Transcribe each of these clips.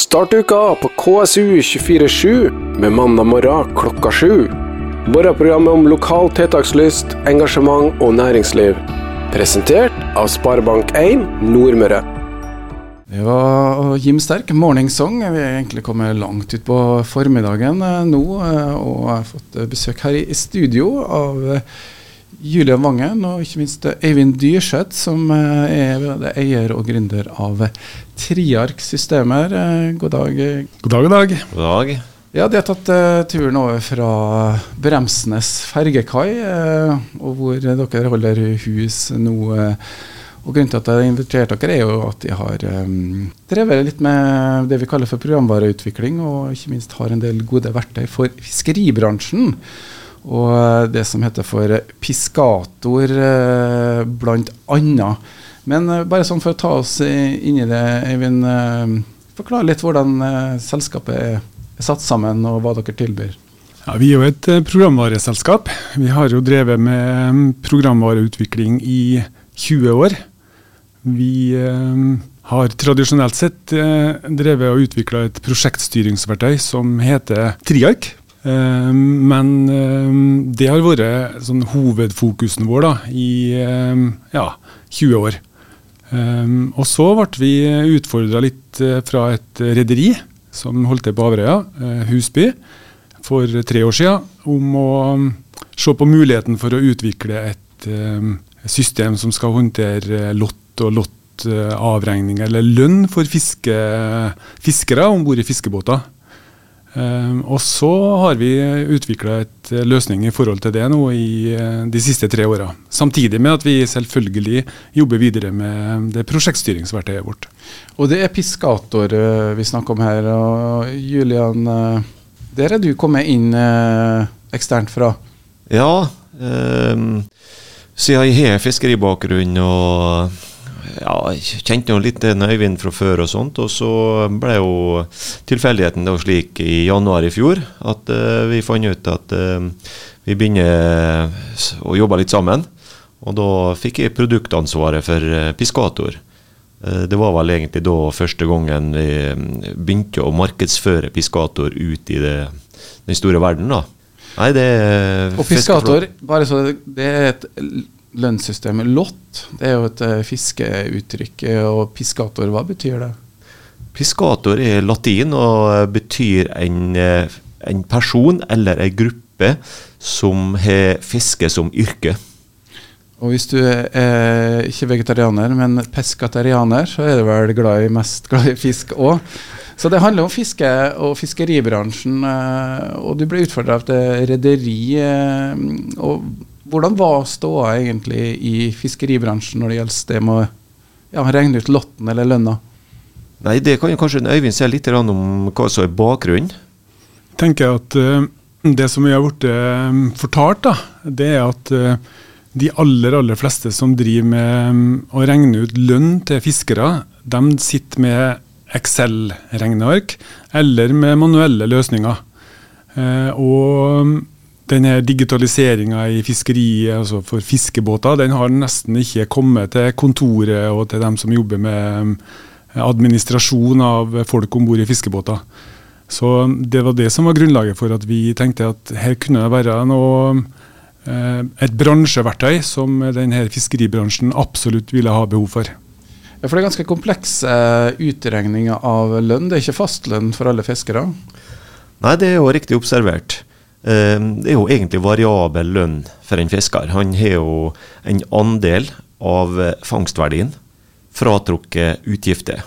Start uka på KSU 247 med mandag morgen klokka sju. Morgenprogrammet om lokal tiltakslyst, engasjement og næringsliv. Presentert av Sparebank1 Nordmøre. Det var Jim Sterk, 'Morning Song'. Vi er egentlig kommet langt ut på formiddagen eh, nå, eh, og har fått eh, besøk her i studio av Julian Vangen og ikke minst Eivind Dyrseth, som er eier og gründer av Triark Systemer. God dag. God dag, god dag. God dag. Ja, De har tatt uh, turen over fra Bremsnes fergekai, uh, og hvor dere holder hus nå. Uh, og Grunnen til at jeg har invitert dere, er jo at de har um, drevet litt med det vi kaller for programvareutvikling, og ikke minst har en del gode verktøy for fiskeribransjen. Og det som heter for Piskator, uh, blant annet. Men uh, bare sånn for å ta oss inn i det, Eivind. Forklar litt hvordan selskapet er, satt sammen, og hva dere tilbyr. Ja, vi er jo et programvareselskap. Vi har jo drevet med programvareutvikling i 20 år. Vi eh, har tradisjonelt sett eh, drevet og utvikla et prosjektstyringsverktøy som heter Triark. Eh, men eh, det har vært sånn, hovedfokusen vår da, i eh, ja, 20 år. Og så ble vi utfordra litt fra et rederi som holdt til på Averøya, Husby, for tre år siden, om å se på muligheten for å utvikle et system som skal håndtere lott og lottavregning, eller lønn for fiske, fiskere om bord i fiskebåter. Um, og så har vi utvikla et løsning i forhold til det nå i uh, de siste tre åra. Samtidig med at vi selvfølgelig jobber videre med det prosjektstyringsverktøyet vårt. Og det er Piskator uh, vi snakker om her. Og Julian, der er du kommet inn eksternt fra? Ja, eh, siden jeg har fiskeribakgrunn og ja, jeg kjente jo litt Øyvind fra før og sånt. Og så ble jo tilfeldigheten da slik i januar i fjor at uh, vi fant ut at uh, vi begynner å jobbe litt sammen. Og da fikk jeg produktansvaret for uh, Piskator. Det var vel egentlig da første gangen vi begynte å markedsføre Piskator ut i det, den store verden. da. Nei, det Og Piskator, bare så det er et lønnssystemet LOT. Det er jo et uh, fiskeuttrykk. Og piskator, hva betyr det? Piskator er latin og betyr en, eh, en person eller en gruppe som har fiske som yrke. Og hvis du er ikke vegetarianer, men peskaterianer, så er du vel glad i, mest glad i fisk òg. Så det handler om fiske og fiskeribransjen. Eh, og du ble utfordra av et rederi. Og hvordan var ståa egentlig i fiskeribransjen når det gjelder det med å ja, regne ut lotten eller lønna? Nei, Det kan jo kanskje Øyvind si litt om hva som er bakgrunnen? tenker Jeg at uh, Det som vi har blitt uh, fortalt, da, det er at uh, de aller aller fleste som driver med um, å regne ut lønn til fiskere, de sitter med Excel-regneark eller med manuelle løsninger. og denne digitaliseringa i fiskeriet, altså for fiskebåter, den har nesten ikke kommet til kontoret og til dem som jobber med eh, administrasjon av folk om bord i fiskebåter. Så det var det som var grunnlaget for at vi tenkte at her kunne det være noe, eh, et bransjeverktøy som denne fiskeribransjen absolutt ville ha behov for. Ja, For det er ganske komplekse eh, utregninger av lønn. Det er ikke fastlønn for alle fiskere? Nei, det er jo riktig observert. Ehm, det er jo egentlig variabel lønn for en fisker. Han har jo en andel av eh, fangstverdien fratrukket utgifter.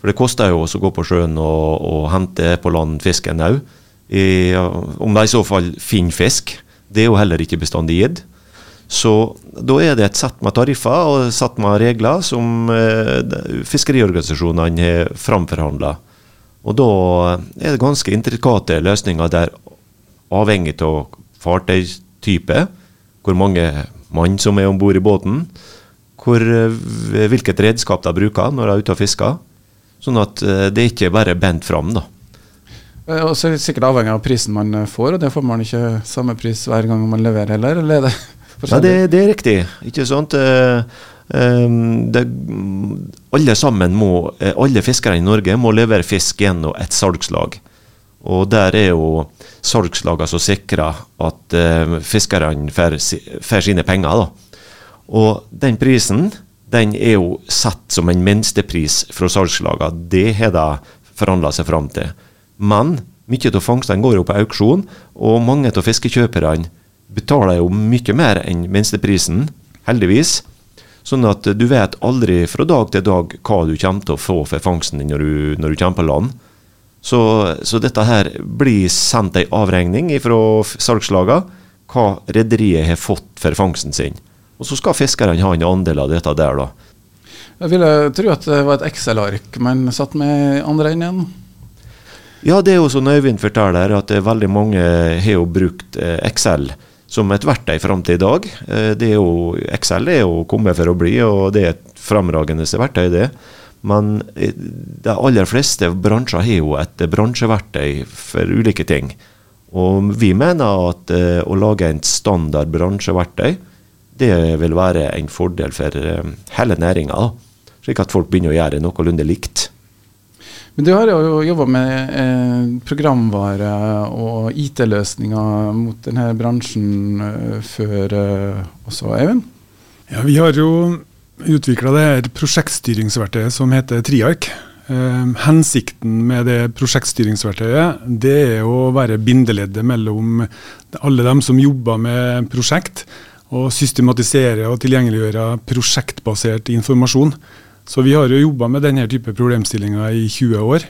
For det koster jo også å gå på sjøen og, og hente på land fisken òg. Om de i så fall finner fisk. Det er jo heller ikke bestandig gitt. Så da er det et sett med tariffer og et sett med regler som eh, fiskeriorganisasjonene har framforhandla. Og da er det ganske intrikate løsninger der avhengig av fartøystype, hvor mange mann som er om bord i båten, hvor, eh, hvilket redskap de bruker når de er ute og fisker. Sånn at eh, det ikke bare er bent fram. da. Eh, og så er det sikkert avhengig av prisen man får, og det får man ikke samme pris hver gang man leverer heller, eller er det Ja, det, det, er riktig. ikke sant? Um, det, alle sammen må, alle fiskere i Norge må levere fisk gjennom et salgslag. Og der er jo salgslagene som sikrer at eh, fiskerne får, får, sine penger. Da. Og den prisen den er jo satt som en minstepris fra salgslagene. Det har de forhandla seg fram til. Men mye av fangstene går jo på auksjon, og mange av fiskekjøperne betaler jo mye mer enn minsteprisen, heldigvis. Sånn at du vet aldri fra dag til dag hva du kommer til å få for fangsten din når du, når du kommer på land. Så, så, dette her blir sendt ei avregning fra salgslagene hva rederiet har fått for fangsten sin. Og så skal fiskerne ha en andel av dette der, da. Jeg ville tro at det var et Excel-ark man satt med andre enden? Ja, det er jo som Øyvind forteller, at veldig mange har jo brukt eh, Excel som et verktøy fram til i dag. Eh, det er jo, Excel er jo kommet for å bli, og det er et framragende verktøy, det. Men eh, de aller fleste bransjer har jo et bransjeverktøy for ulike ting. Og vi mener at å lage en standard bransjeverktøy, det vil være en fordel for hele næringa. Slik at folk begynner å gjøre noenlunde likt. Men du har jo jobba med eh, programvare og IT-løsninger mot denne bransjen eh, før eh, også, Eivind? Ja, vi har jo utvikla det her prosjektstyringsverktøyet som heter Triark. Eh, hensikten med det prosjektstyringsverktøyet det er å være bindeleddet mellom alle dem som jobber med prosjekt, og systematisere og tilgjengeliggjøre prosjektbasert informasjon. Så vi har jo jobba med denne type problemstillinger i 20 år.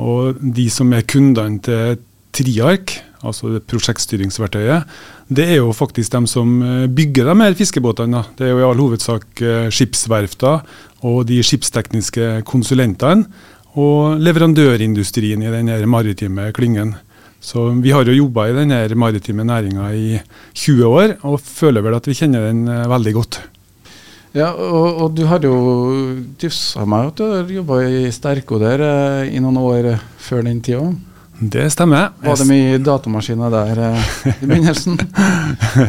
Og de som er kundene til Triark, altså det prosjektstyringsverktøyet, det er jo faktisk dem som eh, bygger de her fiskebåtene. Det er jo i all hovedsak eh, skipsverfta og de skipstekniske konsulentene. Og leverandørindustrien i denne maritime klyngen. Så vi har jo jobba i denne maritime næringa i 20 år, og føler vel at vi kjenner den eh, veldig godt. Ja, og, og, du har jo diffsa meg at du har jobba i Sterko der i noen år før den tida. Det stemmer. Var det mye datamaskiner der eh, i begynnelsen?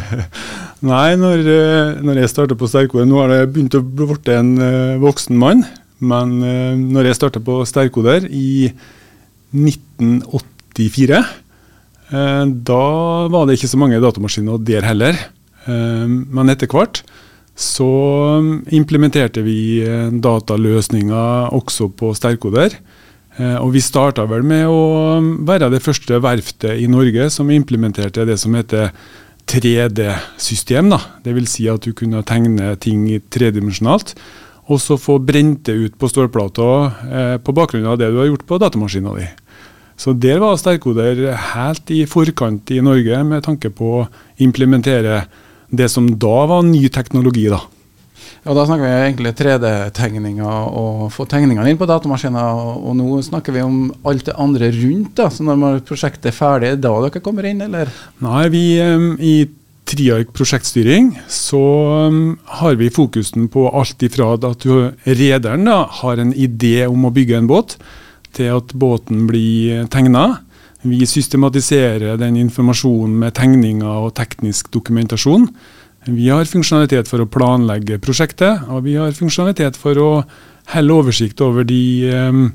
Nei, når, eh, når jeg starta på Sterkode Nå har det begynt å bli en uh, voksen mann. Men når jeg starta på Sterkoder i 1984, uh, da var det ikke så mange datamaskiner der heller. men etter hvert så um, implementerte vi eh, dataløsninger også på sterkoder. Eh, og vi starta vel med å um, være det første verftet i Norge som implementerte det som heter 3D-system. Dvs. Si at du kunne tegne ting tredimensjonalt, og så få brent det ut på stålplata eh, på bakgrunn av det du har gjort på datamaskina di. Så der var sterkoder helt i forkant i Norge med tanke på å implementere det som da var ny teknologi. da. Ja, Da snakker vi egentlig 3D-tegninger og få tegningene inn på datamaskiner. Og, og, nå snakker vi om alt det andre rundt. da, så Når prosjektet er ferdig, er det da dere kommer inn, eller? Nei, vi i Triark prosjektstyring så har vi fokusen på alt ifra at rederen da, har en idé om å bygge en båt, til at båten blir tegna. Vi systematiserer den informasjonen med tegninger og teknisk dokumentasjon. Vi har funksjonalitet for å planlegge prosjektet, og vi har funksjonalitet for å helle oversikt over de um,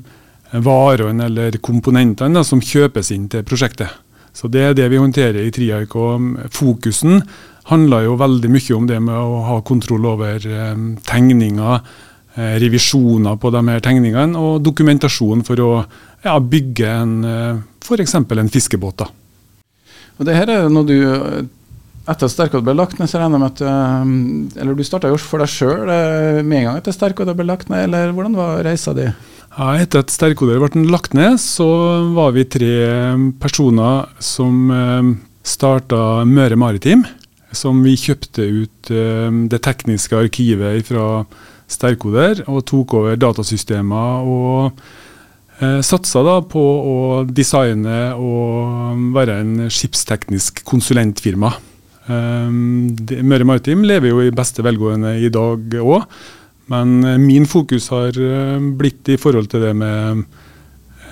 varene eller komponentene da, som kjøpes inn til prosjektet. Så Det er det vi håndterer i Triark. og Fokusen handler jo veldig mye om det med å ha kontroll over um, tegninger, eh, revisjoner på de her tegningene og dokumentasjon for å ja, bygge en uh, f.eks. en fiskebåt. da. Og det her er noe du etter at Sterkod ble lagt ned, så regner jeg med at eh, eller du starta jo for deg sjøl eh, med en gang etter Sterkod ble lagt ned, eller hvordan var reisa di? Ja, etter at Sterkoder ble lagt ned, så var vi tre personer som eh, starta Møre Maritim. Som vi kjøpte ut det tekniske arkivet fra Sterkoder og tok over datasystemer og satsa da på å designe og være en skipsteknisk konsulentfirma. Um, Møre Maritim lever jo i beste velgående i dag òg, men eh, min fokus har eh, blitt i forhold til det med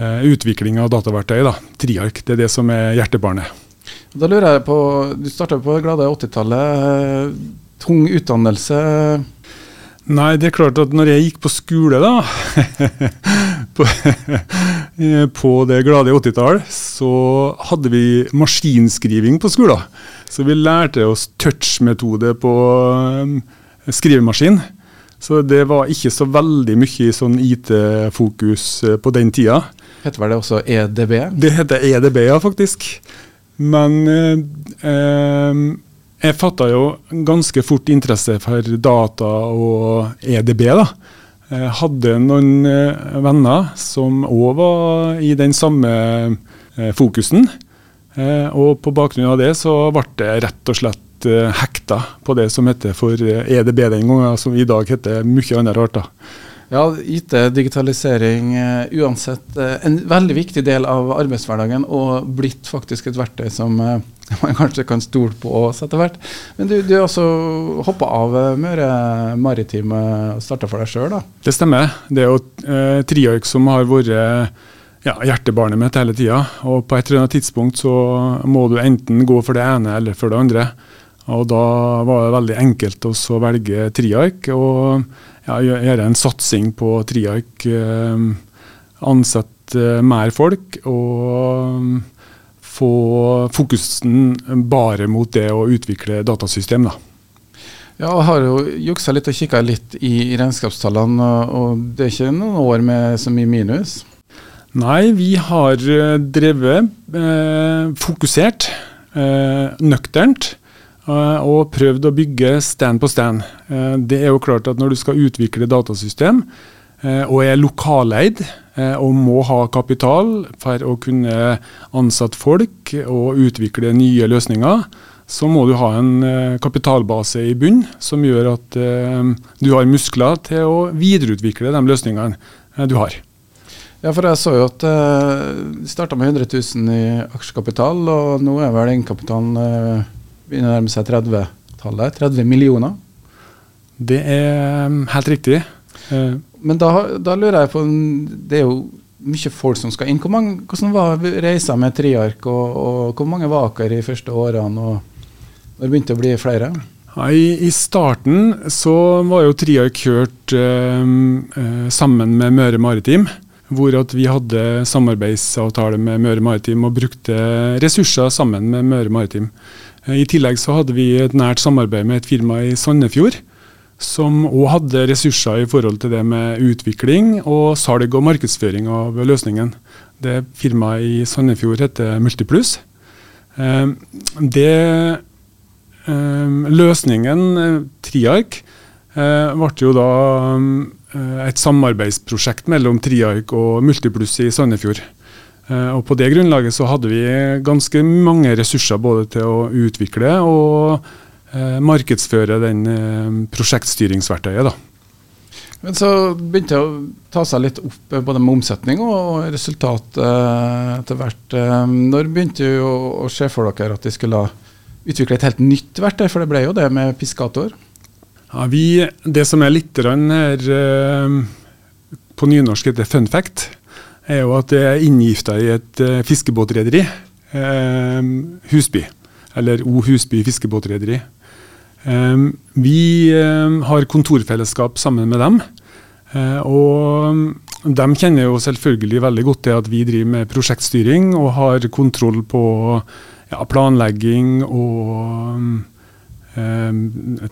uh, utvikling av dataverktøy. da, Triark, det er det som er hjertebarnet. Da lurer jeg på, Du starta på glade 80-tallet. Tung utdannelse. Nei, det er klart at når jeg gikk på skole, da på, på, det glade 80-tall, så hadde vi maskinskriving på skolen. Så vi lærte oss touch-metode på um, skrivemaskin. Så det var ikke så veldig mye sånn IT-fokus uh, på den tida. Heter vel det også EDB? Det heter EDB, ja, faktisk. Men eh, eh, jeg fatta jo ganske fort interesse for data og EDB. da. Jeg hadde noen eh, venner som òg var i den samme eh, fokusen. Eh, og på bakgrunn av det så ble det rett og slett eh, hekta på det som heter for EDB e den gangen, som i dag heter mye annet rart. da. Ja, IT, digitalisering, uansett en veldig viktig del av arbeidshverdagen, og blitt faktisk et verktøy som man kanskje kan stole på oss etter hvert. Men du, du også hoppa av Møre Maritime og starta for deg sjøl, da? Det stemmer. Det er jo uh, Triark som har vært ja, hjertebarnet mitt hele tida. Og på et eller annet tidspunkt så må du enten gå for det ene eller for det andre. Og da var det veldig enkelt å velge Triark. og ja, gjøre en satsing på Triark. Eh, ansette mer folk og få fokusen bare mot det å utvikle datasystem. da. Ja, jeg har jo juksa litt og kikka litt i regnskapstallene, og det er ikke noen år med så mye minus? Nei, vi har eh, drevet eh, fokusert, eh, nøkternt. Eh, og prøvd å bygge stand på stand. Eh, det er jo klart at når du skal utvikle datasystem, eh, og er lokaleid og må ha kapital for å kunne ansette folk og utvikle nye løsninger, så må du ha en kapitalbase i bunn som gjør at du har muskler til å videreutvikle de løsningene du har. Ja, for jeg så jo at det starta med 100 000 i aksjekapital, og nå er vel egenkapitalen begynner å nærme seg 30-tallet. 30 millioner. Det er um, helt riktig. Uh, Men da, da, lurer jeg på Det er jo mye folk som skal inn. Hvor mange, hvordan var reisa med Triark, og, og hvor mange var dere i første årene? og Når begynte det å bli flere? I, I, starten så var jo Triark kjørt eh, eh, sammen med Møre Maritim. Hvor at vi hadde samarbeidsavtale med Møre Maritim og brukte ressurser sammen med Møre Maritim. I tillegg så hadde vi et nært samarbeid med et firma i Sandefjord. Som òg hadde ressurser i forhold til det med utvikling og salg og markedsføring av løsningen. Det firmaet i Sandefjord heter Multiplus. Eh, det eh, Løsningen, eh, Triark, ble jo da et samarbeidsprosjekt mellom Triark og Multiplus i Sandefjord. Eh, og På det grunnlaget så hadde vi ganske mange ressurser både til å utvikle og eh, markedsføre den eh, prosjektstyringsverktøyet. da. Men så begynte det å ta seg litt opp eh, både med omsetning og resultat eh, etter hvert. Eh, når begynte du å se for dere at de skulle utvikle et helt nytt verktøy, for det ble jo det med Piskator? Ja, vi, Det som er litt her på nynorsk heter fun fact, er jo at jeg er inngifta i et uh, fiskebåtrederi. Uh, Husby. Eller O Husby fiskebåtrederi. Vi har kontorfellesskap sammen med dem. og de kjenner jo selvfølgelig veldig godt til at vi driver med prosjektstyring og har kontroll på ja, planlegging og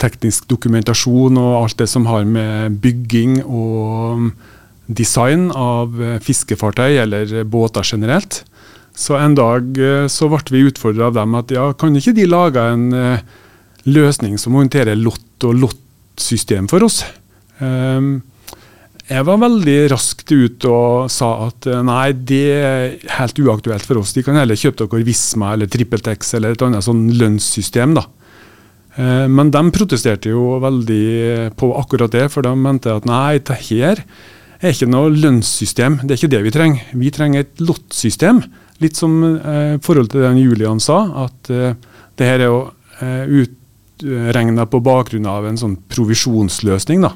teknisk dokumentasjon og alt det som har med bygging og design av eh, fiskefartøy eller båter generelt. Så en dag eh, så ble vi utfordra av dem at ja, kan ikke de lage en uh, løsning som håndterer lott og lottsystem for oss? Um, jeg var veldig raskt ute og sa at nei, det er helt uaktuelt for oss. De kan heller kjøpe dere Visma eller TrippelTex eller et annet sånn lønnssystem. da. Men de protesterte jo veldig på akkurat det, for de mente at nei, det her er ikke noe lønnssystem. Det er ikke det vi trenger. Vi trenger et lottsystem. Litt som eh, forhold til det Julian sa, at eh, det her er jo eh, utregna på bakgrunn av en sånn provisjonsløsning. Da.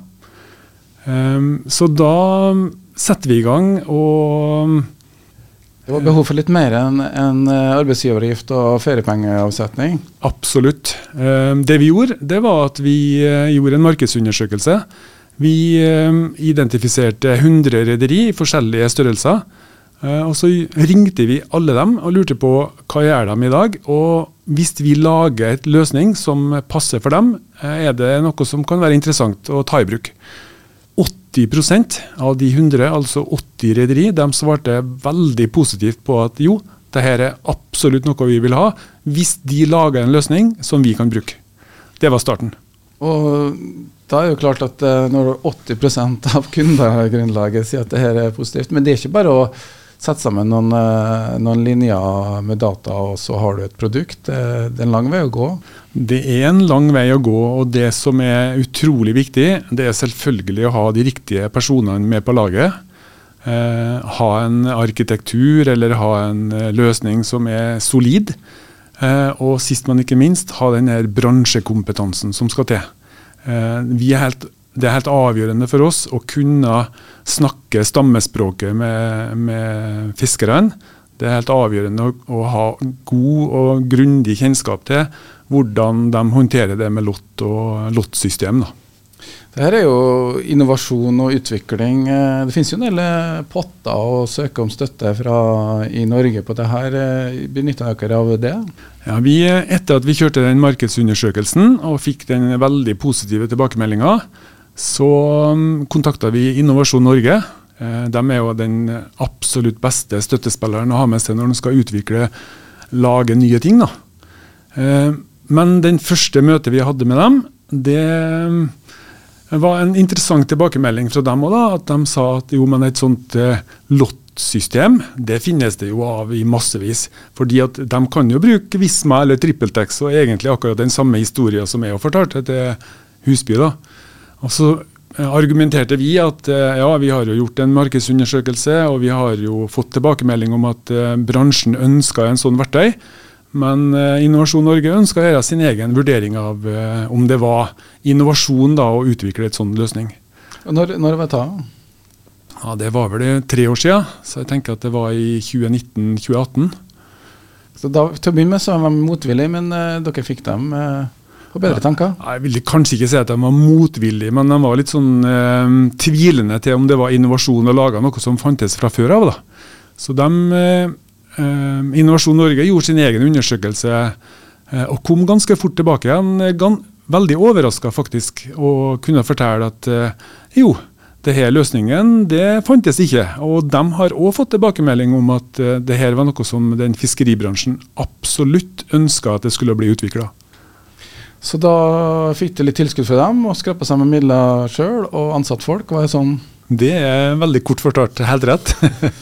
Um, så da setter vi i gang og Det var behov for litt mer enn en eh, arbeidsgiveravgift og feriepengeavsetning? Absolutt. Um, det vi gjorde, det var at vi uh, gjorde en markedsundersøkelse Vi identifiserte 100 rederi i forskjellige størrelser. Og så ringte vi alle dem og lurte på hva gjør de i dag. Og hvis vi lager et løsning som passer for dem, er det noe som kan være interessant å ta i bruk. 80% av de 100, altså 80 rederi, de svarte veldig positivt på at jo, dette er absolutt noe vi vil ha, hvis de lager en løsning som vi kan bruke. Det var starten. Og da er jo klart at eh, når 80% av kundegrunnlaget sier at dette er positivt, men det er ikke bare å sette sammen noen, eh, noen, linjer med data, og så har du et produkt. Det, er en lang vei å gå. Det er en lang vei å gå, og det som er utrolig viktig, det er selvfølgelig å ha de riktige personene med på laget. Eh, ha en arkitektur eller ha en eh, løsning som er solid. Eh, og sist, men ikke minst, ha den bransjekompetansen som skal til. Eh, vi er helt det er helt avgjørende for oss å kunne snakke stammespråket med, med fiskerne. Det er helt avgjørende å, å, ha god og grundig kjennskap til hvordan de håndterer det med lott og lottsystem. Dette er jo innovasjon og utvikling. Det finnes jo en del potter å søke om støtte fra i Norge på det her. Benytter dere av det? Ja, vi, Etter at vi kjørte den markedsundersøkelsen og fikk den veldig positive tilbakemeldinga, så um, kontakta vi Innovasjon Norge. Eh, de er jo den absolutt beste støttespilleren å ha med seg når de skal utvikle, lage nye ting. Da. Eh, men den første møtet vi hadde med dem, det um, var en interessant tilbakemelding fra dem òg. At de sa at jo, men et sånt eh, lottsystem, det finnes det jo av i massevis. Fordi at de kan jo bruke Visma eller TrippelTex og egentlig akkurat den samme historien som jeg har fortalt til Husby. da. Og så eh, argumenterte vi at eh, ja, vi har jo gjort en markedsundersøkelse, og vi har jo fått tilbakemelding om at eh, bransjen ønska en sånn verktøy. Men Innovasjon Norge ønska å gjøre sin egen vurdering av om det var innovasjon da å utvikle et sånn løsning. Når, når var det? Ja, Det var vel tre år siden, så jeg tenker at det var i 2019-2018. Så da, Til å begynne med så var de motvillige, men uh, dere fikk dem uh, på bedre tanker? Jeg vil kanskje ikke si at de var motvillige, men de var litt sånn eh, tvilende til om det var innovasjon å lage noe som fantes fra før av. Da. Så de, eh, eh, Innovasjon Norge gjorde sin egen undersøkelse eh, og kom ganske fort tilbake igjen. Eh, veldig overraska faktisk, og kunne fortelle at eh, jo, det her løsningen det fantes ikke. Og de har òg fått tilbakemelding om at det her var noe som den fiskeribransjen absolutt ønska at det skulle bli utvikla. Så da fikk du litt tilskudd fra dem og skrapa sammen midler sjøl og ansatt folk? Var det sånn? Det er veldig kort fortalt helt rett.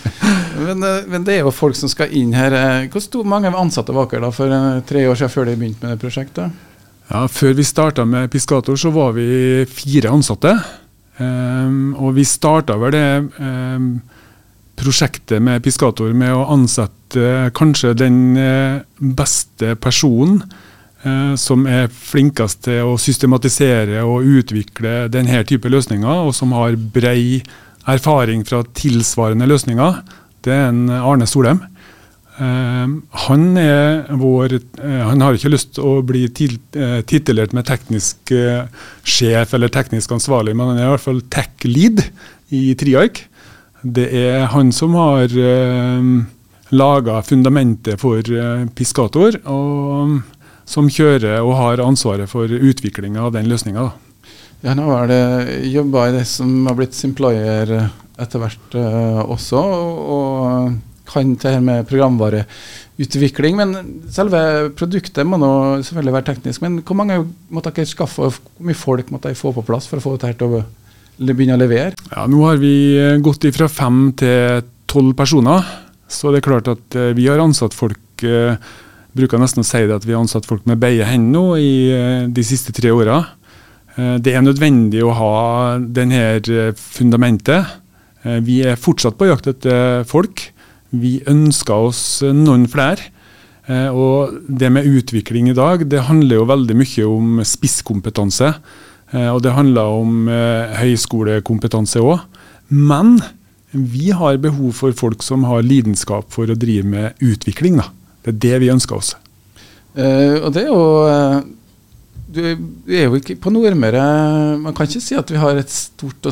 men, eh, men, det er jo folk som skal inn her. Hvor hvor mange ansatte var dere da for eh, tre år siden før de begynte med det prosjektet? Ja, Før vi starta med Piskator, så var vi fire ansatte. Um, og vi starta vel det um, prosjektet med Piskator med å ansette kanskje den beste personen Eh, som er flinkest til å systematisere og utvikle denne type løsninger, og som har brei erfaring fra tilsvarende løsninger, det er en Arne Solheim. Uh, han er vår uh, Han har ikke lyst til å bli titulert med teknisk sjef eller teknisk ansvarlig, men han er i hvert fall tech lead i Triark. Det er han som har laga fundamentet for Piscator. og som kjører og har ansvaret for utviklinga av den løsninga. Ja, nå har det jobba i det som har blitt Simployer etter hvert uh, også, og kan det her med programvareutvikling. Men selve produktet må nå selvfølgelig være teknisk. Men hvor mange måtte dere skaffe, og hvor mye folk måtte dere få på plass for å få dette til å begynne å levere? Ja, Nå har vi gått fra fem til tolv personer. Så det er klart at vi har ansatt folk bruker nesten å si det at vi har ansatt folk med beie hender nå i eh, de siste tre åra. Eh, det er nødvendig å ha denne eh, fundamentet. Vi er fortsatt på jakt etter folk. Vi ønsker oss noen flere. Og det med utvikling i dag, det handler jo veldig mye om spisskompetanse. Og det handler om høyskolekompetanse òg. Men vi har behov for folk som har lidenskap for å drive med utvikling. da. Det er det vi ønsker oss. Uh, og det er jo uh, du er jo ikke på Nordmøre Man kan ikke si at vi har et stort,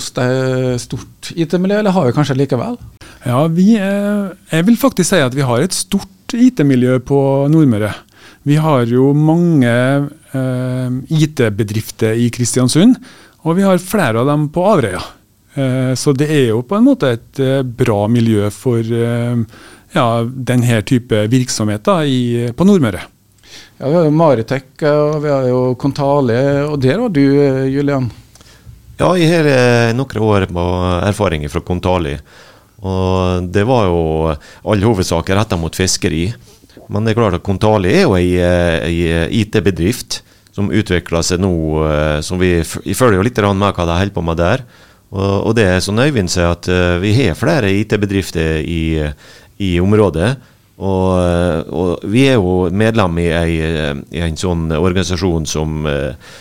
stort IT-miljø, eller har vi kanskje likevel? Ja, vi er, jeg vil faktisk si at vi har et stort IT-miljø på Nordmøre. Vi har jo mange eh, IT-bedrifter i Kristiansund, og vi har flere av dem på Averøya. Eh, så det er jo på en måte et eh, bra miljø for eh, ja, denne type virksomheter i, på Nordmøre. Ja, Vi har jo Maritek og vi har jo Kontali, og der har du, Julian? Ja, jeg har eh, noen år med erfaring fra Kontali. Og det var jo all hovedsak retta mot fiskeri. Men det er klart at Kontali er jo ei, ei IT-bedrift som utvikler seg nå. Eh, som vi, vi følger jo litt med hva de holder på med der. Og, og det er som Øyvind sier, at eh, vi har flere IT-bedrifter i, i området. Og, og, vi er jo medlem i, ei, i en sånn organisasjon som uh,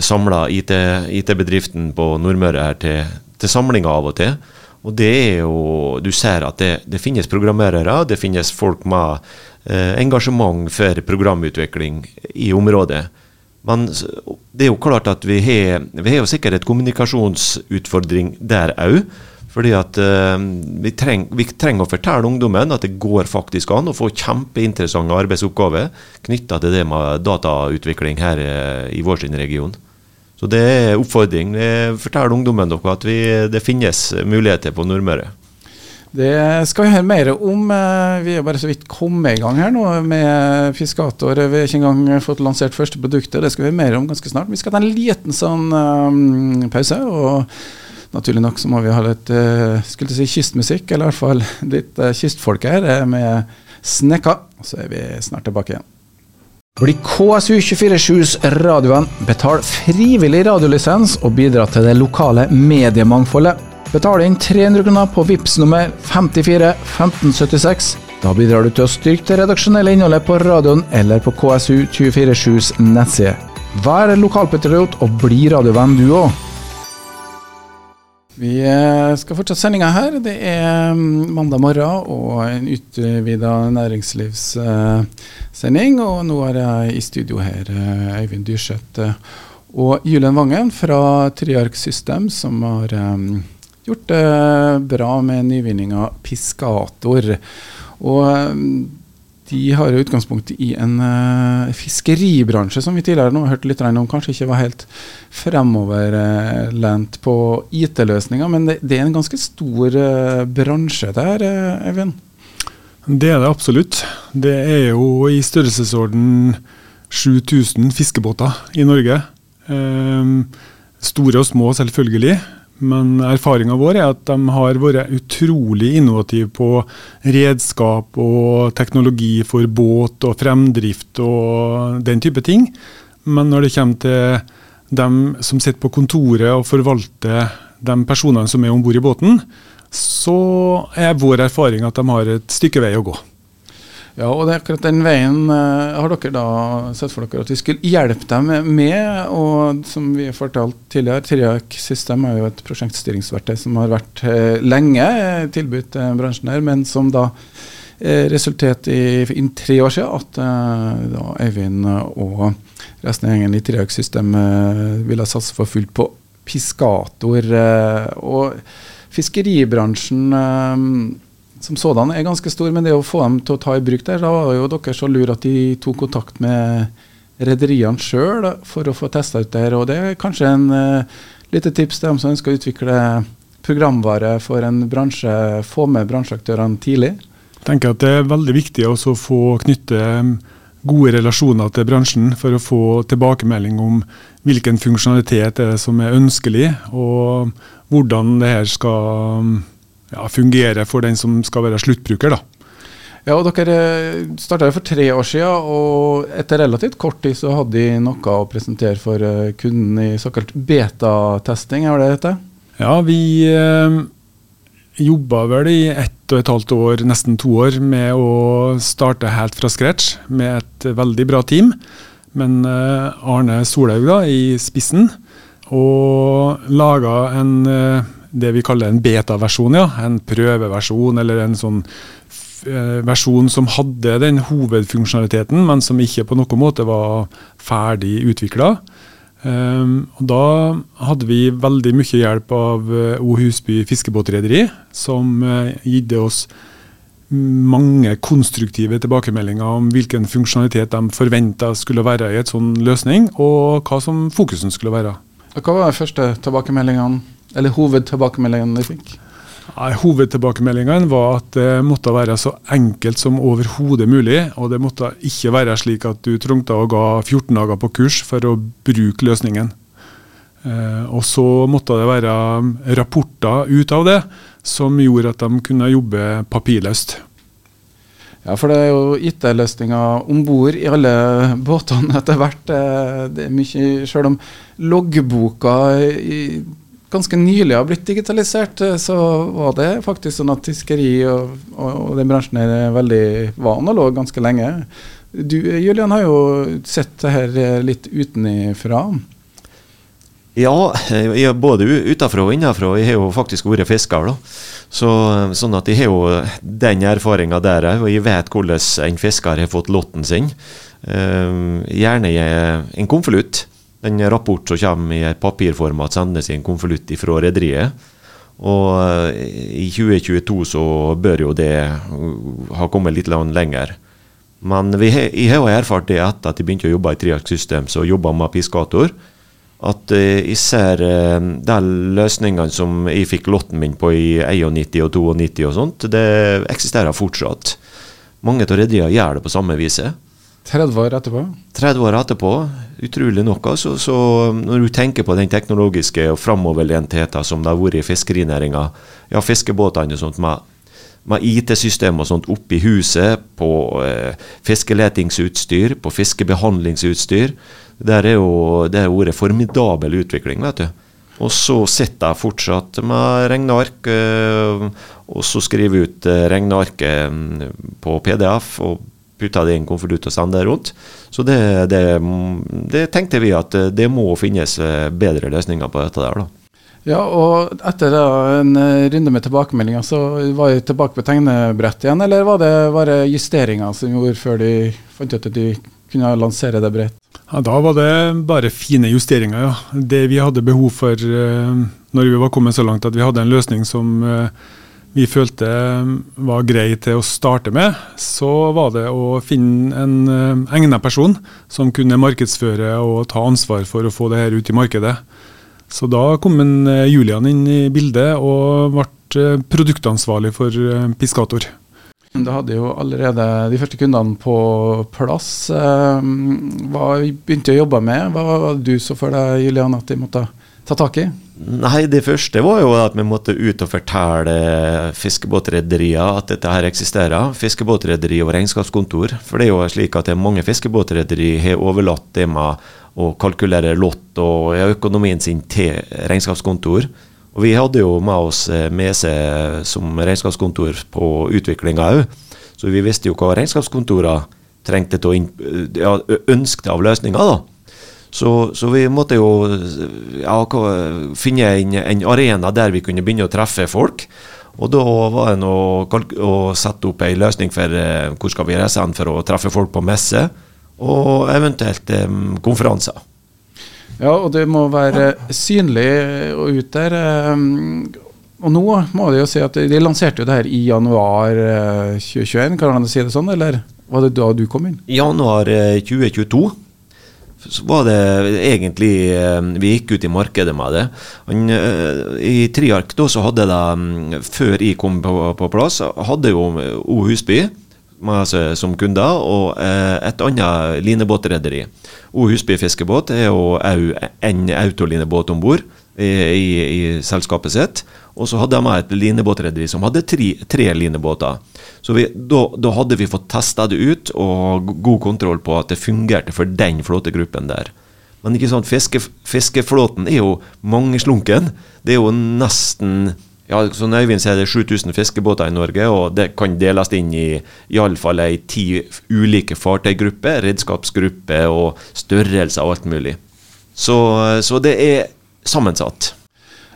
samler IT-bedriften IT på Nordmøre her til, til samlinger av og til. Og det er jo Du ser at det, det finnes programmerere, det finnes folk med uh, engasjement for programutvikling i området. Men det er jo klart at vi har, vi har jo sikkert et kommunikasjonsutfordring der òg. Fordi at uh, vi, treng, vi, trenger å fortelle ungdommen at det går faktisk an å få kjempeinteressante arbeidsoppgaver knytta til det med datautvikling her uh, i vår sin region. Så det er oppfordring. Fortell ungdommen dere at vi, det finnes muligheter på Nordmøre. Det skal vi høre mer om. Eh, vi er bare så vidt kommet i gang her nå med Fiskator. Vi har ikke engang fått lansert første produktet. Det skal vi høre mer om ganske snart. Vi skal ta en liten sånn um, pause. og Naturlig nok så må vi ha litt uh, skulle si kystmusikk, eller i hvert fall litt uh, kystfolk her, uh, med Snekka. Så er vi snart tilbake igjen. Bli KSU247s radiovenn. Betal frivillig radiolisens og bidra til det lokale mediemangfoldet. Betal inn 300 kroner på VIPS nummer 54 1576. Da bidrar du til å styrke det redaksjonelle innholdet på radioen eller på KSU247s nettside. Vær lokalpatriot og bli radiovenn du òg. Vi eh, skal fortsette sendinga her. Det er mm, mandag morgen og en utvida næringslivssending. Og nå er jeg i studio her, eh, Øyvind Dyrseth eh, og Julen Vangen fra Triark System, som har gjort det bra med nyvinninga Piscator. Og de har utgangspunkt i en uh, fiskeribransje som vi tidligere nå har hørt litt om kanskje ikke var helt fremoverlent på IT-løsninger, men det, det, er en ganske stor uh, bransje der, uh, Eivind? Det er det absolutt. Det er jo i størrelsesorden 7000 fiskebåter i Norge. Um, store og små, selvfølgelig. Men erfaringa vår er at de har vært utrolig innovative på redskap og teknologi for båt og fremdrift og den type ting. Men når det kommer til dem som sitter på kontoret og forvalter de personene som er om bord i båten, så er vår erfaring at de har et stykke vei å gå. Ja, og det er akkurat den veien uh, har dere da sett for dere at vi skulle hjelpe dem med. Og som vi har fortalt tidligere, Triak System er jo et prosjektstyringsverktøy som har vært uh, lenge uh, tilbudt bransjen her, men som da resulterte i innen tre år siden at da Eivind og resten av gjengen i Triak System ville satse for fullt på Piskator. og fiskeribransjen som sådan er ganske stor, men det å få dem til å ta i bruk der, da var jo dere så lure at de tok kontakt med rederiene sjøl for å få testa ut det her. Og det er kanskje en uh, lite tips til dem som ønsker å utvikle programvare for en bransje, få med bransjeaktørene tidlig. Jeg tenker at Det er veldig viktig å få knytte mm, gode relasjoner til bransjen for å få tilbakemelding om hvilken funksjonalitet er det som er ønskelig, og hvordan det her skal ja, fungerer for den som skal være sluttbruker. da. Ja, og Dere eh, starta for tre år siden, og etter relativt kort tid så hadde de noe å presentere for eh, kunden i såkalt betatesting, er det dette? Ja, vi eh, jobba vel i ett og et halvt år, nesten to år, med å starte helt fra scratch med et veldig bra team. Men eh, Arne Solhaug da, i spissen, og laga en eh, det vi kaller en beta-versjon, ja. En prøveversjon eller en sånn eh, versjon som hadde den hovedfunksjonaliteten, men som ikke på noen måte var ferdig utvikla. Um, da hadde vi veldig mye hjelp av uh, O Husby fiskebåtrederi, som uh, gitt oss mange konstruktive tilbakemeldinger om hvilken funksjonalitet de forventa skulle være i et sånn løsning, og hva som fokusen skulle være. Hva var de første tilbakemeldingene, eller hovedtilbakemeldingene de fikk? Hovedtilbakemeldingene var at det måtte være så enkelt som overhodet mulig. Og det måtte ikke være slik at du trengte å gå 14 dager på kurs for å bruke løsningen. Eh, og så måtte det være rapporter ut av det som gjorde at de kunne jobbe papirløst. Ja, for det er jo IT-løsninger om bord i alle båtene etter hvert. Eh, det er mye, Selv om loggboka i ganske nylig har blitt digitalisert, eh, så var det faktisk sånn at fiskeri og, og, og den bransjen er veldig var analog ganske lenge. Du Julian har jo sett det her eh, litt utenifra. Ja, både utenfra og innenfra. Jeg har jo faktisk vært fisker. da. Så, sånn at jeg har jo den erfaringa der òg, og jeg vet hvordan en fisker har fått lotten sin. Gjerne i en konvolutt den rapport som kommer i papirformat, sendes i en konvolutt fra rederiet. Og eh, i 2022 så bør jo det ha kommet litt lenger. Men vi, jeg har jo erfart det etter at jeg begynte å jobbe i Triark Systems og jobba med Piskator, at eh, jeg ser eh, de løsningene som jeg fikk lotten min på i 91 og 92 og sånt, det eksisterer fortsatt. Mange av rederiene gjør det på samme viset. 30 år etterpå? 30 år etterpå, utrolig nok. Altså, så når du tenker på den teknologiske og framoverlentheten som det har vært i fiskerinæringa, ja, fiskebåtene og sånt med, med IT-system og sånt oppi huset, på eh, fiskeletingsutstyr, på fiskebehandlingsutstyr, der er jo det har vært formidabel utvikling, vet du. Og så sitter jeg fortsatt med regneark, øh, og så skriver jeg ut øh, regnearket mm, på PDF. og putte det i en konvolutt og sende det rundt. Så det, det, det, tenkte vi at eh, det må finnes eh, bedre løsninger på dette der. da. Ja, og etter da, en eh, runde med tilbakemeldinger, så var vi tilbake på tegnebrettet igjen, eller var det bare justeringer som gjorde før de fant ut at de kunne lansere det bredt? Ja, Da var det bare fine justeringer, ja. Det vi hadde behov for når vi var kommet så langt at vi hadde en løsning som vi følte var grei til å starte med, så var det å finne en uh, egnet person som kunne markedsføre og ta ansvar for å få det her ut i markedet. Så da kom en, uh, Julian inn i bildet og ble produktansvarlig for Piskator. Da hadde jo allerede de første kundene på plass. Hva begynte du å jobbe med? Hva var det du så for deg, Julian, at de måtte ta tak i? Nei, det første var jo at vi måtte ut og fortelle fiskebåtrederier at dette her eksisterer. Fiskebåtrederi og regnskapskontor. For det er jo slik at mange fiskebåtrederi har overlatt det med å kalkulere lott og økonomien sin til regnskapskontor. Og vi hadde jo med oss eh, Mese som regnskapskontor på utviklinga òg. Så vi visste jo hva regnskapskontorene trengte til å ja, ønske av løsninger. da. Så, så, vi måtte jo ja, finne en, en, arena der vi kunne begynne å treffe folk. Og da var det å, sette opp ei løsning for eh, hvor skal vi reise hen for å treffe folk på messe, og eventuelt eh, konferanser. Ja, og det må være synlig og ut der. Og nå må de jo si at de lanserte jo det her i januar 2021, eh, kan man si det sånn, eller var det da du kom inn? Januar 2022 så var det egentlig eh, Vi gikk ut i markedet med det. Eh, I Triark da så hadde de, mm, før jeg kom på, på plass, hadde jo O Husby som kunder, og eh, et annet linebåtrederi. O Husby fiskebåt er jo en autolinebåt om bord i, i, i selskapet sitt. Og så hadde de et linebåtrederi som hadde tre, tre linebåter. Så vi, da, da, hadde vi fått testa det ut og god kontroll på at det fungerte for den flåtegruppen der. Men ikke sant, fiske, fiskeflåten er jo mangeslunken. Det er jo nesten ja, Som Øyvind sier, det er 7000 fiskebåter i Norge, og det kan deles inn i iallfall ei ti ulike fartøygrupper, redskapsgrupper og størrelser og alt mulig. Så, så det er sammensatt.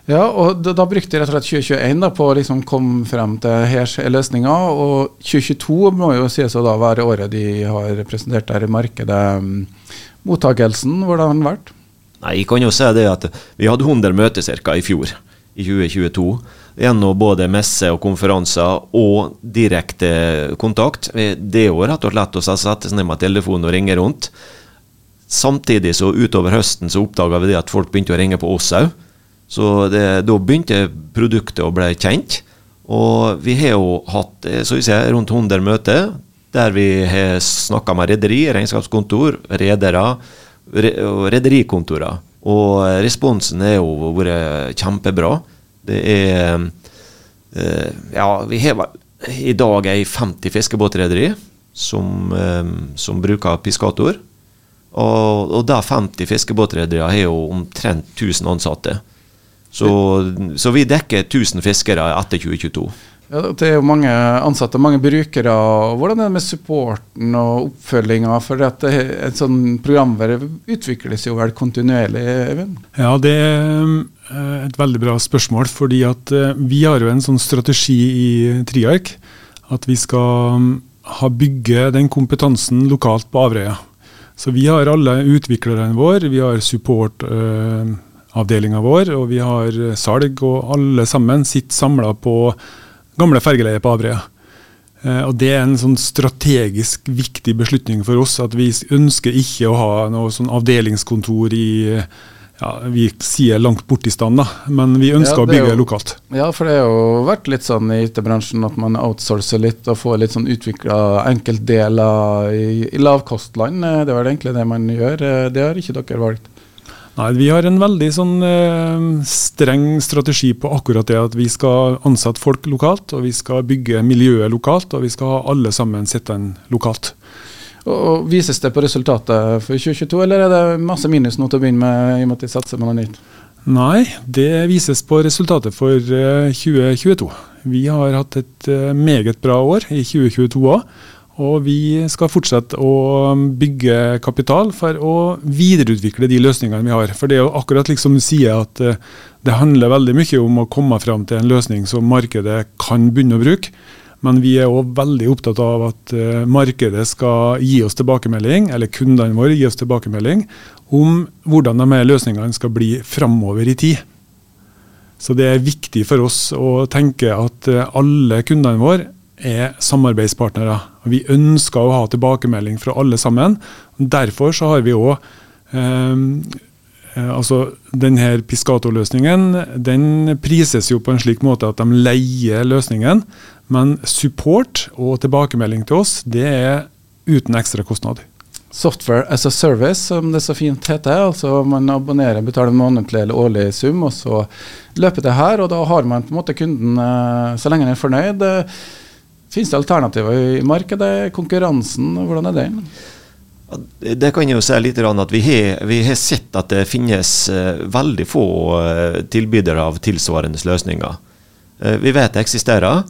Ja, og da, da brukte jeg rett og slett 2021 da, på å liksom komme frem til her løsninga. Og 2022 må jo sies å da være året de har presentert der i markedet. Mottakelsen, hvordan har den vært? Nei, jeg kan jo si det at vi hadde 100 møter ca. i fjor, i 2022. Gjennom både messe og konferanser og direkte kontakt. Det er rett og slett å sette seg ned med telefonen og ringe rundt. Samtidig så utover høsten så oppdaga vi det at folk begynte å ringe på oss òg. Så det, da begynte produktet å bli kjent. Og vi har jo hatt så vi ser, rundt 100 møter der vi har snakka med rederi, regnskapskontor, redere og rederikontorer. Og responsen er jo vært kjempebra. Det er eh, Ja, vi har i dag ei 50 fiskebåtrederi som, eh, som bruker piskator. Og, og de 50 fiskebåtrederiene har jo omtrent 1000 ansatte. Så, så, vi dekker 1000 fiskere etter 2022. Ja, det er jo mange ansatte, mange brukere. Hvordan er det med supporten og oppfølginga? For at et sånn programvare utvikles jo vel kontinuerlig? Even? Ja, det er eh, et veldig bra spørsmål. fordi at eh, vi har jo en sånn strategi i Triark at vi skal mm, ha bygge den kompetansen lokalt på Averøya. Så vi har alle utviklerne våre, vi har supportavdelinga vår, og vi har salg, og alle sammen sitter samla på gamle fergeleiet på Averøya. Eh, og Det er en sånn strategisk viktig beslutning for oss. At vi ønsker ikke å ha noe sånn avdelingskontor i ja, Vi sier langt borti stand, da, men vi ønsker ja, å bygge jo, lokalt. Ja, for det har jo vært litt sånn i IT-bransjen at man outsourcer litt og får litt sånn utvikla enkeltdeler i, i lavkostland. Eh, det var egentlig det man gjør. Eh, det har ikke dere valgt? Nei, Vi har en veldig sånn eh, streng strategi på akkurat det at vi skal ansette folk lokalt, og vi skal bygge miljøet lokalt, og vi skal ha alle sammen sittende lokalt. Og, Vises det på resultatet for 2022, eller er det masse minus nå til å begynne med, i og med at de satser med noe nytt? Nei, det vises på resultatet for eh, 2022. Vi har hatt et eh, meget bra år i 2022 òg. Og vi skal fortsette å bygge kapital for å videreutvikle de løsningene vi har. For det er jo akkurat liksom du sier at eh, det handler veldig mye om å komme fram til en løsning som markedet kan begynne å bruke. Men vi er òg veldig opptatt av at eh, markedet skal gi oss tilbakemelding, eller kundene våre gi oss tilbakemelding, om hvordan de løsningene skal bli framover i tid. Så det er viktig for oss å tenke at eh, alle kundene våre er samarbeidspartnere. Vi ønsker å ha tilbakemelding fra alle sammen. Derfor så har vi òg ehm, eh, altså denne Piscato-løsningen den prises jo på en slik måte at de leier løsningen. Men support og tilbakemelding til oss, det er uten ekstra kostnad. Software as a service, som det så fint heter. altså Man abonnerer, betaler en månedlig eller årlig sum, og så løper det her. Og da har man på en måte kunden eh, så lenge den er fornøyd. Finnes det alternativer i markedet? Konkurransen, hvordan er det? Det kan jeg jo si litt at vi har, vi har sett at det finnes uh, veldig få uh, tilbydere av tilsvarende løsninger. Uh, vi vet det eksisterer,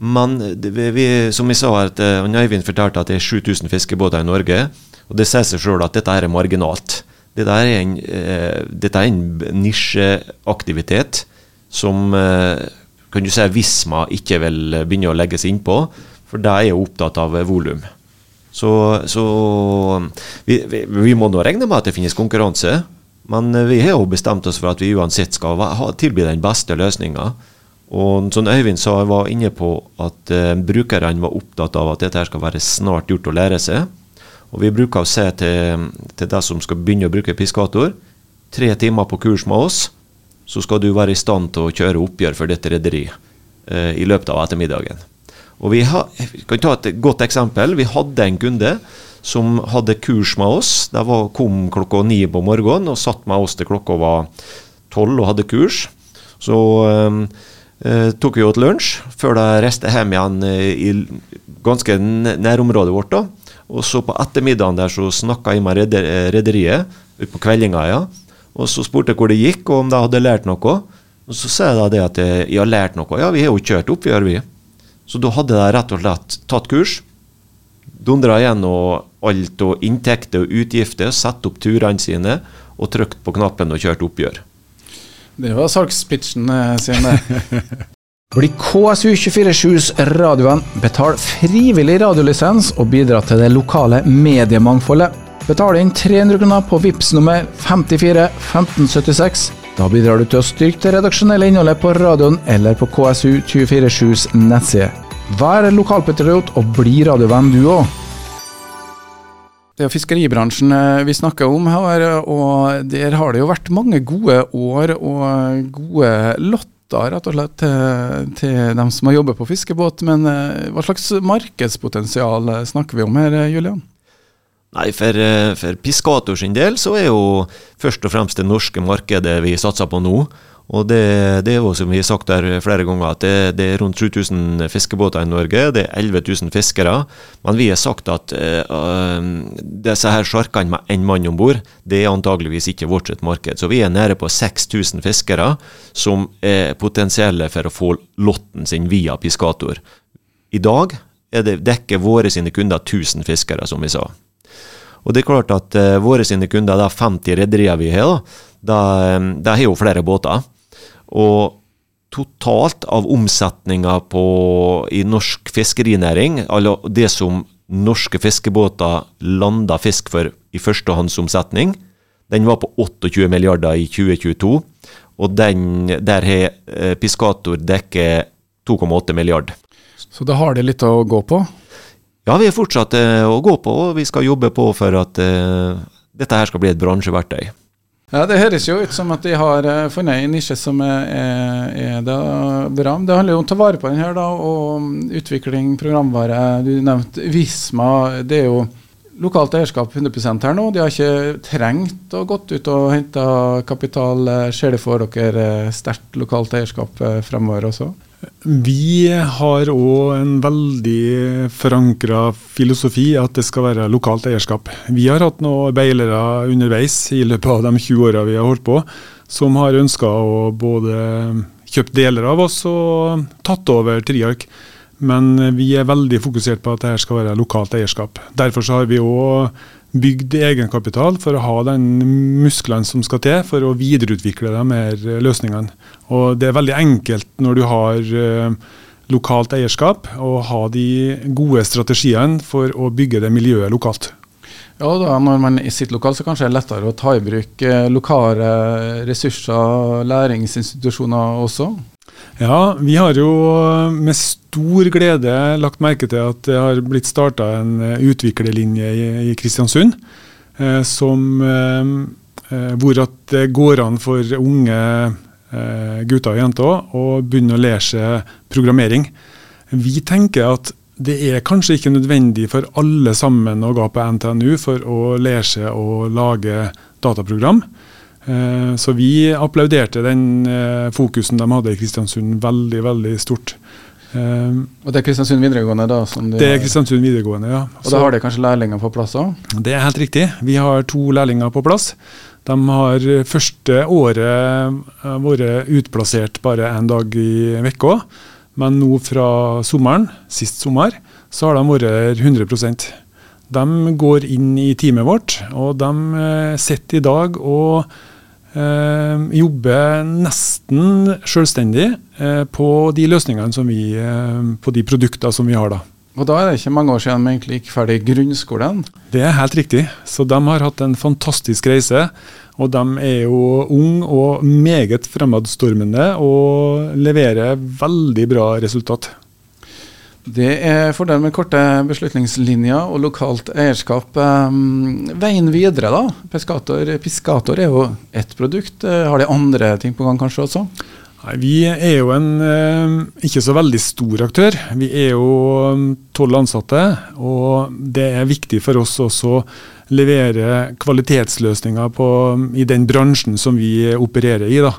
men vi, som vi sa, at Øyvind fortalte at det er 7000 fiskebåter i Norge. og Det sier seg sjøl at dette er marginalt. Dette er en, dette er en nisjeaktivitet som kan du si Visma ikke vil begynne å legge seg innpå, for de er jo opptatt av volum. Så, så vi, vi, vi, må nå regne med at det finnes konkurranse. Men vi har jo bestemt oss for at vi uansett skal ha, tilby den beste løsninga. Og som Øyvind sa, var inne på at eh, brukerne var opptatt av at dette skal være snart gjort å lære seg. Og vi bruker å se til, til de som skal begynne å bruke piskator. Tre timer på kurs med oss så skal du være i stand til å kjøre oppgjør for dette rederiet eh, i løpet av ettermiddagen. Og vi ha, kan ta et godt eksempel. Vi hadde en kunde som hadde kurs med oss. De kom klokka ni på morgenen og satt med oss til klokka var tolv og hadde kurs. Så eh, eh tok vi åt lunsj før de reiste hjem igjen eh, i ganske nærområdet vårt. da. Og så på ettermiddagen der så snakka jeg med rederiet utpå kveldinga. ja, og så spurte jeg hvor det gikk, og om de hadde lært noe. Og så sa jeg det at jeg har lært noe. Ja, vi har jo kjørt oppgjør, vi. Så da hadde de rett og slett tatt kurs. Dundra gjennom alt og inntekter og utgifter, satt opp turene sine og trykt på knappen og kjørt oppgjør. Det var salgspitchen eh, sin, det. Bli KSU247s radioen, betal frivillig radiolisens og bidra til det lokale mediemangfoldet. Betal inn 300 kroner på VIPS nummer 54 1576. Da bidrar du til å styrke det redaksjonelle innholdet på radioen eller på KSU247s nettside. Vær lokalpatriot og bli radiovenn du òg. Det er fiskeribransjen eh, vi snakker om her, og der har det jo vært mange gode år og gode lotter rett og slett til, til dem som har jobbet på fiskebåt. Men eh, hva slags markedspotensial snakker vi om her, Julian? Nei, for, for Piscator sin del så er jo først og fremst det norske markedet vi satser på nå. Og det, det, er jo som vi har sagt der flere ganger, at det, det er rundt 7000 fiskebåter i Norge. Det er 11 000 fiskere. Men vi har sagt at uh, disse her sjarkene med én mann om bord, det er antageligvis ikke vårt sitt marked. Så vi er nede på 6000 fiskere som er potensielle for å få lotten sin via Piscator. I dag er det dekker våre sine kunder 1000 fiskere, som vi sa. Og det er klart at uh, våre sine kunder, da 50 rederier vi har, da, da har jo flere båter. Og totalt av omsetninga i norsk fiskerinæring, altså det som norske fiskebåter landa fisk for i førstehåndsomsetning, den var på 28 milliarder i 2022. Og den, der har eh, Piscator dekket 2,8 milliarder. Så da har det litt å gå på? Ja, vi er fortsatt eh, å gå på, og vi skal jobbe på for at uh, dette her skal bli et bransjeverktøy. Ja, Det høres jo ut som at de har uh, funnet en nisje som er, er da bra. Det handler jo om å ta vare på den her, da, og utvikling, programvare. Du nevnte Visma. Det er jo lokalt eierskap 100% her nå. De har ikke trengt å gått ut og hente kapital. Ser det for dere sterkt lokalt eierskap fremover også? Vi har òg en veldig forankra filosofi at det skal være lokalt eierskap. Vi har hatt noen beilere underveis i løpet av de 20 åra vi har holdt på, som har ønska å både kjøpe deler av oss og tatt over Triark. Men vi er veldig fokusert på at dette skal være lokalt eierskap. Derfor har vi òg bygd egenkapital for å ha den musklene som skal til for å videreutvikle de her løsningene. Og Det er veldig enkelt når du har uh, lokalt eierskap, å ha de gode strategiene for å bygge det miljøet lokalt. Ja, da, Når man sitter lokalt, så kanskje det er lettere å ta i bruk uh, lokale ressurser, læringsinstitusjoner også? Ja, vi har jo med stor glede lagt merke til at det har blitt starta en eh, utviklerlinje i, Kristiansund. Eh, som, eh, eh, hvor det går an for unge eh, gutter og jenter å begynne å lære seg programmering. Vi tenker at det er kanskje ikke nødvendig for alle sammen å gå på NTNU for å lære seg å lage dataprogram. Eh, så vi applauderte den eh, fokusen de hadde i Kristiansund veldig, veldig stort. Eh, og det er Kristiansund videregående? da? De det er Kristiansund videregående, ja. Og da har de kanskje lærlinger på plass òg? Det er helt riktig. Vi har to lærlinger på plass. De har første året vært utplassert bare én dag i uka. Men nå fra sommeren, sist sommer, så har de vært 100 De går inn i teamet vårt, og de sitter i dag og jobber nesten selvstendig eh, på de løsningene som vi, eh, på de produktene som vi har. da. Og da er det ikke mange år siden de egentlig gikk ferdig grunnskolen? Det er helt riktig. Så de har hatt en fantastisk reise. Og de er jo unge og meget fremadstormende og leverer veldig bra resultat. Det er fordelen med korte beslutningslinjer og lokalt eierskap. Um, veien videre, da? Piscator, Piscator er jo ett produkt. Eh, har de andre ting på gang kanskje også? Nei, vi er jo en eh, ikke så veldig stor aktør. Vi er jo um, tolv ansatte. Og det er viktig for oss også å levere kvalitetsløsninger på, i den bransjen som vi opererer i. da.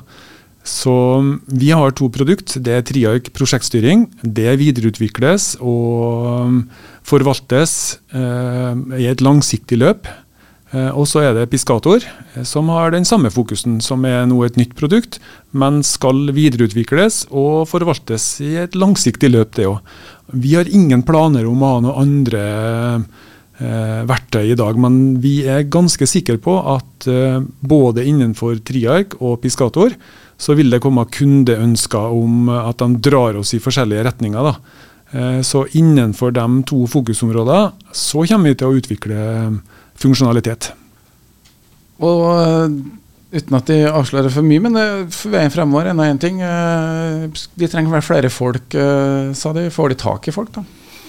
Så um, vi har to produkt. Det er Triark prosjektstyring. Det videreutvikles og um, forvaltes eh, i et langsiktig løp. Eh, og så er det Piskator, eh, som har den samme fokusen, som er nå et nytt produkt, men skal videreutvikles og forvaltes i et langsiktig løp, det òg. Vi har ingen planer om å ha noen andre eh, verktøy i dag, men vi er ganske sikre på at eh, både innenfor Triark og Piskator så vil det komme kundeønsker om at de drar oss i forskjellige retninger. Da. Eh, så innenfor de to fokusområdene så kommer vi til å utvikle funksjonalitet. Og eh, uten at de avslører for mye, men eh, veien fremover er én ting. eh, De trenger vel flere folk, eh, sa de. Får de tak i folk, da?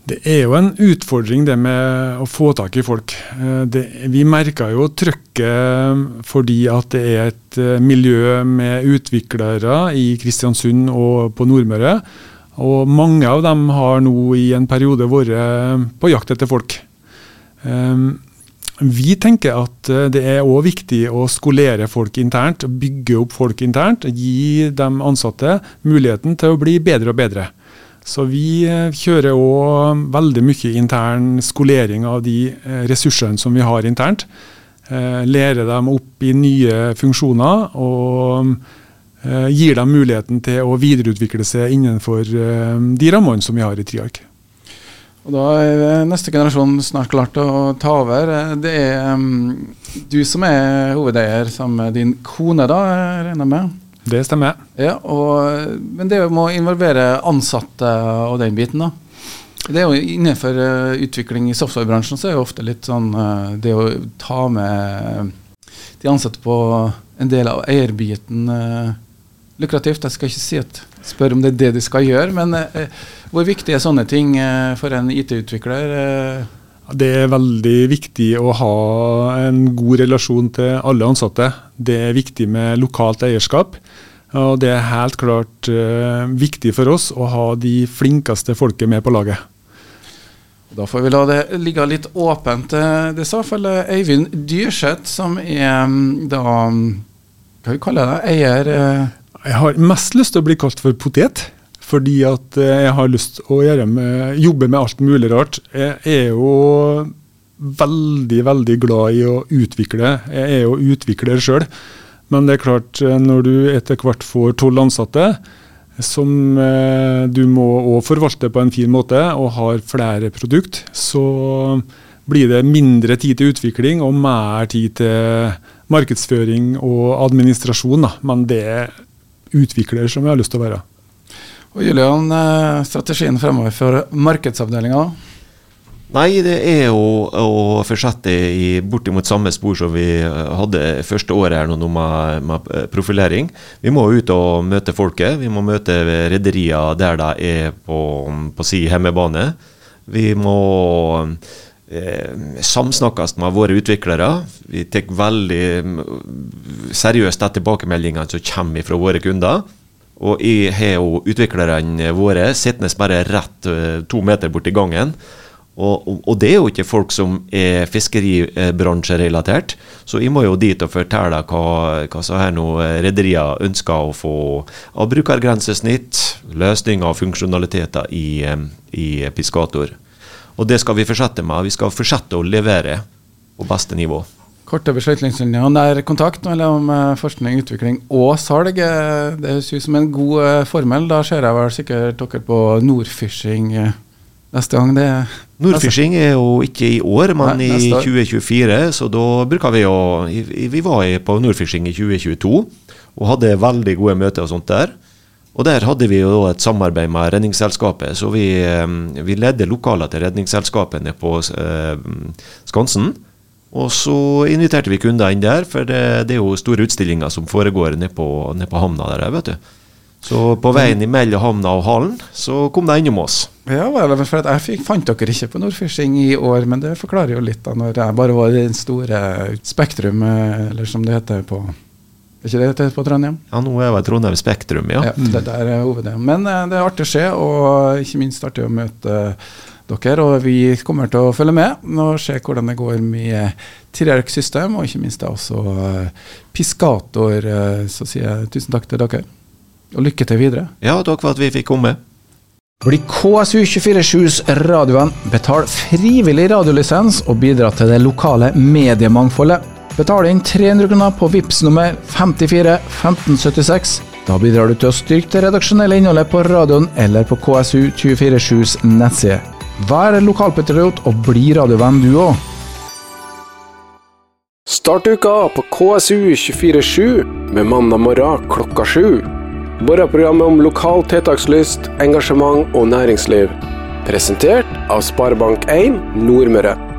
Det er jo en utfordring det med å få tak i folk. Eh, Det, vi merker jo trøkket fordi at det er et eh, miljø med utviklere i Kristiansund og på Nordmøre. Og mange av dem har nå i en periode vært på jakt etter folk. Eh, Vi tenker at eh, det er òg viktig å skolere folk internt, bygge opp folk internt. Gi de ansatte muligheten til å bli bedre og bedre. Så vi eh, kjører òg veldig mye intern skolering av de eh, ressursene som vi har internt. Lærer Lære dem opp i nye funksjoner og eh, gir dem muligheten til å videreutvikle seg innenfor eh, de rammene som vi har i Triark. Og Da er neste generasjon snart klart å ta over. Eh, Det er mm, du som er hovedeier sammen med din kone, da, jeg regner jeg med? Det stemmer. Ja, og, Men det må involvere ansatte og den biten, da. Det er jo Innenfor eh, utvikling i softwarebransjen så er det ofte litt sånn eh, det å ta med de ansatte på en del av eierbiten eh, lukrativt. Jeg skal ikke si at spørre om det er det de skal gjøre, men hvor viktig er sånne ting for en IT-utvikler? Det er veldig viktig å ha en god relasjon til alle ansatte. Det er viktig med lokalt eierskap. Og det er helt klart eh, viktig for oss å ha de flinkeste folket med på laget. Da får vi la det ligge litt åpent. Eh, Det sa hvert fall eh, Øyvind Dyrseth, som er mm, da Hva vi kaller det? Eier Jeg har mest lyst til å bli kalt for potet. Fordi at eh, jeg har lyst å gjøre med, jobbe med alt mulig rart. Jeg er jo veldig, veldig glad i å utvikle. Jeg er jo utvikler sjøl. Men det er klart, eh, når du etter hvert får tolv ansatte, som eh, du må òg forvalte på en fin måte, og har flere produkt, så blir det mindre tid til utvikling og mer tid til markedsføring og administrasjon. Da. Men det er utvikler som jeg har lyst til å være. Og Julian, eh, strategien fremover for markedsavdelinga? Nei, det er jo å fortsette i bortimot samme spor som vi eh, hadde første året her nå med, med eh, profilering. Vi må ut og møte folket. Vi må møte rederier der de er på, på si hjemmebane. Vi må eh, samsnakkes med våre utviklere. Vi tar veldig mm, seriøst de tilbakemeldingene som kommer fra våre kunder. Og jeg har jo utviklerne våre sittende bare rett eh, to meter borti gangen. Og, og, det er jo ikke folk som er fiskeribransjerelatert, så jeg må jo dit og fortelle hva, hva så her nå rederier ønsker å få av brukergrensesnitt, løsninger og funksjonaliteter i, eh, i Piscator. Og det skal vi fortsette med. Vi skal fortsette å levere på beste nivå. Korte beslutningslinjer. Nær kontakt mellom eh, forskning, utvikling og salg. eh, Det høres ut som en god eh, formel. Da ser jeg vel sikkert dere på Nordfishing neste gang. det Nordfishing er jo ikke i år, men Nei, i 2024. Så da bruker vi å Vi var på Nordfishing i 2022 og hadde veldig gode møter og sånt der. Og der hadde vi jo et samarbeid med Redningsselskapet, så vi, vi ledde lokaler til Redningsselskapet nede på Skansen. Og så inviterte vi kunder inn der, for det, det er jo store utstillinger som foregår nede på, ned på havna der, vet du. Så på veien mellom havna og hallen, så kom de innom oss. Ja, vel, for jeg fikk, fant dere ikke på Nordfishing i år, men det forklarer jo litt da, når jeg bare var i den store Spektrum, eh, eller som det heter på Er ikke det det heter på Trondheim? Ja, nå er jeg Trondheim Spektrum, ja. Ja, det der er hovedet. Men eh, det er artig å se, og ikke minst artig å møte dere. Og vi kommer til å følge med og se hvordan det går med Tirerk System, og ikke minst da også Piskator. Piscator. eh, Så sier jeg tusen takk til dere, og lykke til videre. Ja, takk for at vi fikk komme. Bli KSU247s radiovenn. Betal frivillig radiolisens og bidra til det lokale mediemangfoldet. Betal inn 300 kroner på VIPS nummer 54 1576. Da bidrar du til å styrke det redaksjonelle innholdet på radioen eller på KSU247s nettside. Vær lokalpatriot og bli radiovenn du òg. Start uka på KSU247 med mandag morgen klokka sju. Morgenprogrammet om lokal tiltakslyst, engasjement og næringsliv. Presentert av Sparebank1 Nordmøre.